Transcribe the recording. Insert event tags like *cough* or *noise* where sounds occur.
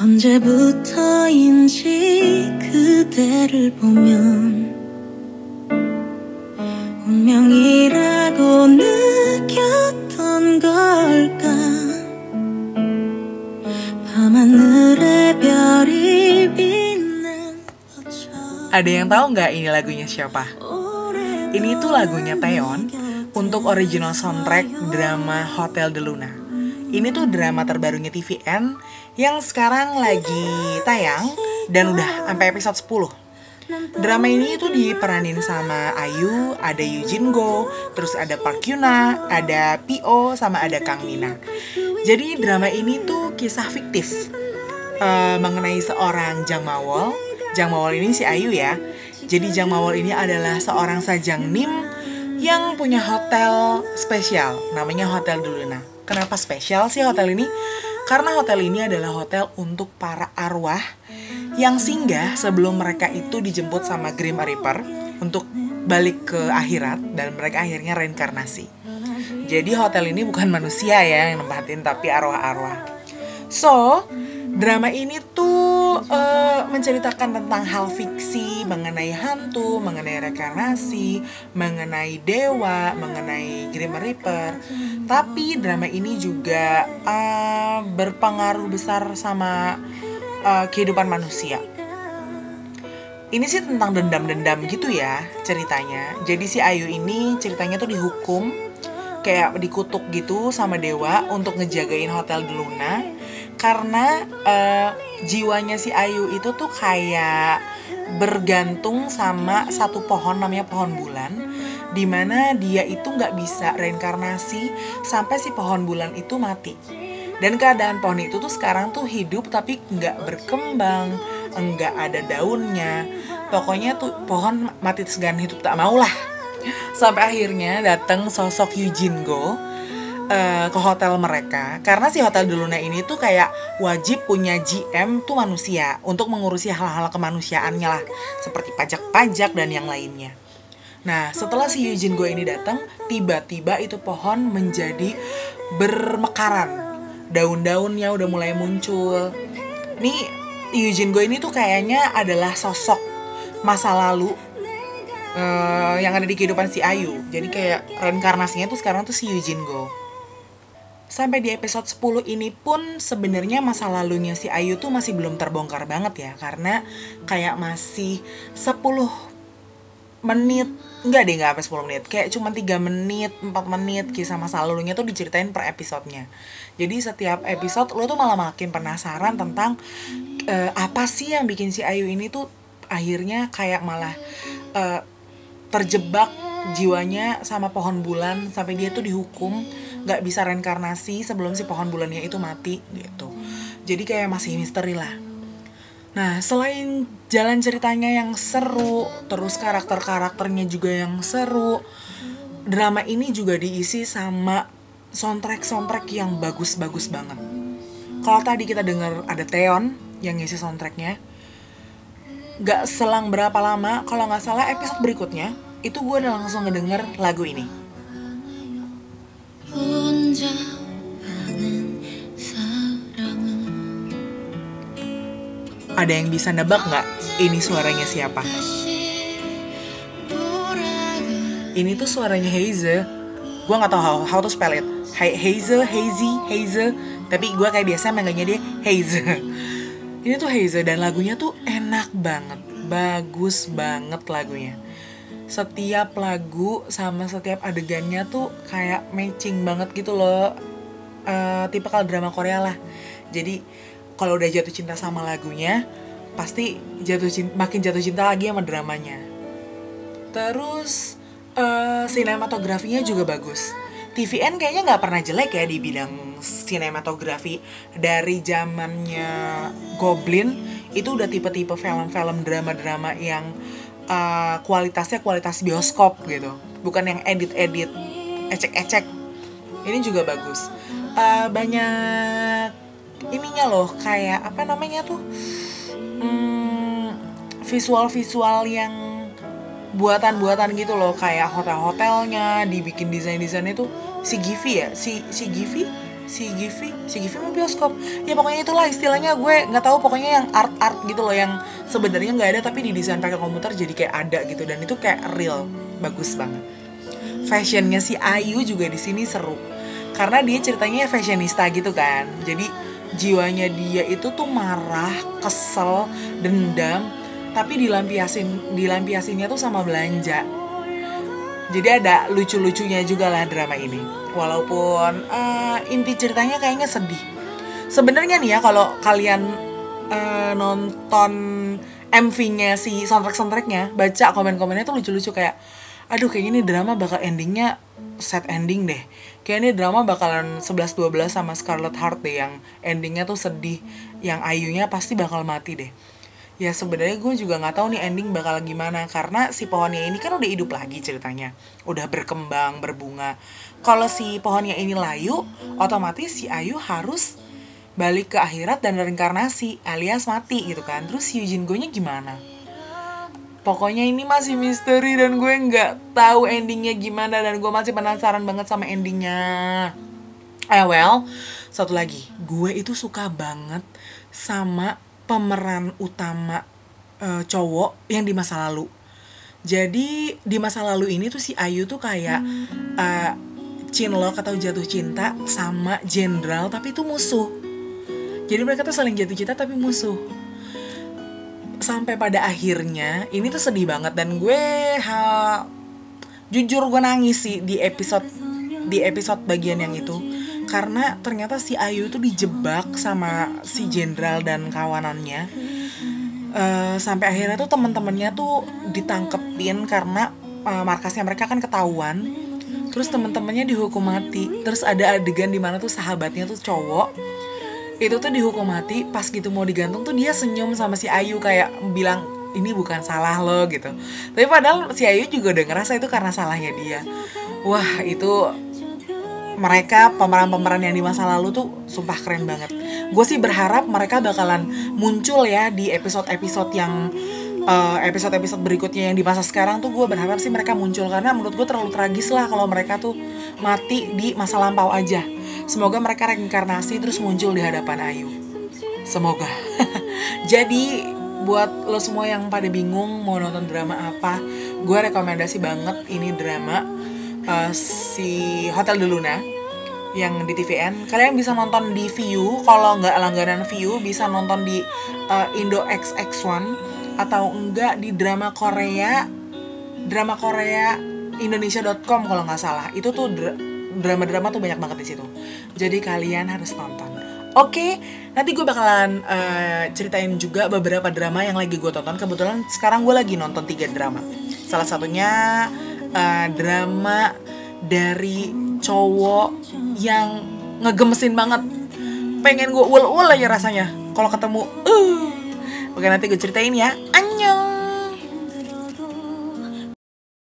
언제부터인지 그대를 보면 운명이라고 느꼈던 걸까 밤하늘에 별이 빛난 것처럼 Ada yang tahu nggak ini lagunya siapa? Ini tuh lagunya Taeyeon untuk original soundtrack drama Hotel de Luna. Ini tuh drama terbarunya TVN yang sekarang lagi tayang dan udah sampai episode 10. Drama ini tuh diperanin sama Ayu, ada Jin Go, terus ada Park Yuna, ada P.O, sama ada Kang Mina. Jadi drama ini tuh kisah fiktif eh, mengenai seorang Jang Mawol. Jang Mawol ini si Ayu ya. Jadi Jang Mawol ini adalah seorang sajang nim yang punya hotel spesial, namanya Hotel Duluna. Kenapa spesial sih hotel ini? Karena hotel ini adalah hotel untuk para arwah yang singgah sebelum mereka itu dijemput sama Grim Reaper untuk balik ke akhirat dan mereka akhirnya reinkarnasi. Jadi hotel ini bukan manusia ya yang nempatin tapi arwah-arwah. So, drama ini tuh eh, menceritakan tentang hal fiksi mengenai hantu, mengenai reinkarnasi, mengenai dewa, mengenai Grim Reaper. Tapi drama ini juga eh, berpengaruh besar sama eh, kehidupan manusia. Ini sih tentang dendam-dendam gitu ya ceritanya. Jadi si Ayu ini ceritanya tuh dihukum kayak dikutuk gitu sama dewa untuk ngejagain hotel di Luna karena eh, jiwanya si Ayu itu tuh kayak bergantung sama satu pohon namanya pohon bulan di mana dia itu nggak bisa reinkarnasi sampai si pohon bulan itu mati. Dan keadaan pohon itu tuh sekarang tuh hidup tapi nggak berkembang nggak ada daunnya. Pokoknya tuh pohon mati segan hidup tak mau lah sampai akhirnya datang sosok Eugene Go eh, ke hotel mereka karena si hotel di Luna ini tuh kayak wajib punya GM tuh manusia untuk mengurusi hal-hal kemanusiaannya lah seperti pajak-pajak dan yang lainnya. Nah setelah si Eugene Go ini datang tiba-tiba itu pohon menjadi bermekaran daun-daunnya udah mulai muncul. Nih Eugene Go ini tuh kayaknya adalah sosok masa lalu eh, yang ada di kehidupan si Ayu. Jadi kayak reinkarnasinya tuh sekarang tuh si Eugene Go. Sampai di episode 10 ini pun sebenarnya masa lalunya si Ayu tuh masih belum terbongkar banget ya. Karena kayak masih 10 menit. Enggak deh, enggak sampai 10 menit. Kayak cuma 3 menit, 4 menit Kisah masa lalunya tuh diceritain per episodenya. Jadi setiap episode lo tuh malah makin penasaran tentang eh, Apa sih yang bikin si Ayu ini tuh Akhirnya kayak malah eh, Terjebak jiwanya sama pohon bulan Sampai dia tuh dihukum nggak bisa reinkarnasi sebelum si pohon bulannya itu mati gitu Jadi kayak masih misteri lah Nah, selain jalan ceritanya yang seru, terus karakter-karakternya juga yang seru, drama ini juga diisi sama soundtrack-soundtrack yang bagus-bagus banget. Kalau tadi kita dengar ada Teon yang ngisi soundtracknya, gak selang berapa lama, kalau nggak salah episode berikutnya, itu gue udah langsung ngedenger lagu ini. Ada yang bisa nebak nggak ini suaranya siapa? Ini tuh suaranya Hazel. Gue nggak tahu how, how to spell it. Hazel, Hazy, Hazel. Tapi gue kayak biasa manggilnya dia Hazel. ini tuh Hazel dan lagunya tuh enak banget. Bagus banget lagunya. Setiap lagu sama setiap adegannya tuh kayak matching banget gitu loh. Eh tipe kalau drama Korea lah. Jadi kalau udah jatuh cinta sama lagunya, pasti jatuh cinta, makin jatuh cinta lagi sama dramanya. Terus eh sinematografinya juga bagus. TVN kayaknya nggak pernah jelek ya di bidang sinematografi dari zamannya Goblin itu udah tipe-tipe film-film drama-drama yang eh, kualitasnya kualitas bioskop gitu, bukan yang edit-edit ecek-ecek. Ini juga bagus. Eh, banyak ininya loh kayak apa namanya tuh? Hmm, visual-visual yang buatan-buatan gitu loh kayak hotel-hotelnya dibikin desain-desainnya tuh si Givi ya? Si si Givi? Si Givi? Si Givi mau bioskop. Ya pokoknya itulah istilahnya gue nggak tahu pokoknya yang art art gitu loh yang sebenarnya nggak ada tapi didesain pakai komputer jadi kayak ada gitu. Dan itu kayak real bagus banget. Fashionnya si Ayu juga di sini seru. Karena dia ceritanya fashionista gitu kan. Jadi jiwanya dia itu tuh marah kesel dendam tapi dilampiasin dilampiasinnya tuh sama belanja. Jadi ada lucu-lucunya juga lah drama ini. Walaupun uh, inti ceritanya kayaknya sedih. Sebenarnya nih ya kalau kalian uh, nonton MV-nya si soundtrack soundtracknya baca komen-komennya tuh lucu-lucu kayak aduh kayaknya ini drama bakal endingnya sad ending deh. Kayaknya ini drama bakalan 11-12 sama Scarlet Heart deh yang endingnya tuh sedih. Yang Ayunya pasti bakal mati deh. Ya sebenarnya gue juga nggak tahu nih ending bakal gimana karena si pohonnya ini kan udah hidup lagi ceritanya. Udah berkembang berbunga. Kalau si pohonnya ini layu otomatis si Ayu harus balik ke akhirat dan reinkarnasi alias mati gitu kan terus Eugene gue nya gimana pokoknya ini masih misteri dan gue nggak tahu endingnya gimana dan gue masih penasaran banget sama endingnya eh well satu lagi gue itu suka banget sama pemeran utama uh, cowok yang di masa lalu. Jadi di masa lalu ini tuh si Ayu tuh kayak uh, cinlok atau jatuh cinta sama jenderal tapi itu musuh. Jadi mereka tuh saling jatuh cinta tapi musuh. Sampai pada akhirnya ini tuh sedih banget dan gue ha, jujur gue nangis sih di episode di episode bagian yang itu. Karena ternyata si Ayu itu dijebak sama si jenderal dan kawanannya. Uh, sampai akhirnya tuh teman-temannya tuh ditangkepin karena uh, markasnya mereka kan ketahuan. Terus teman-temannya dihukum mati. Terus ada adegan di mana tuh sahabatnya tuh cowok itu tuh dihukum mati pas gitu mau digantung tuh dia senyum sama si Ayu kayak bilang ini bukan salah lo gitu tapi padahal si Ayu juga udah ngerasa itu karena salahnya dia wah itu mereka pemeran-pemeran yang di masa lalu tuh sumpah keren banget. Gue sih berharap mereka bakalan muncul ya di episode-episode yang uh, episode-episode berikutnya yang di masa sekarang tuh gue berharap sih mereka muncul karena menurut gue terlalu tragis lah kalau mereka tuh mati di masa lampau aja. Semoga mereka reinkarnasi terus muncul di hadapan Ayu. Semoga. *laughs* Jadi buat lo semua yang pada bingung mau nonton drama apa, gue rekomendasi banget ini drama uh, si Hotel de Luna yang di TVN kalian bisa nonton di View kalau nggak langganan View bisa nonton di uh, Indo XX1 atau enggak di drama Korea drama Korea Indonesia.com kalau nggak salah itu tuh drama-drama tuh banyak banget di situ. Jadi kalian harus nonton. Oke, nanti gue bakalan uh, ceritain juga beberapa drama yang lagi gue tonton. Kebetulan sekarang gue lagi nonton tiga drama. Salah satunya uh, drama dari cowok yang ngegemesin banget. Pengen gue ul ul aja rasanya. Kalau ketemu uh. Oke nanti gue ceritain ya. Annyeong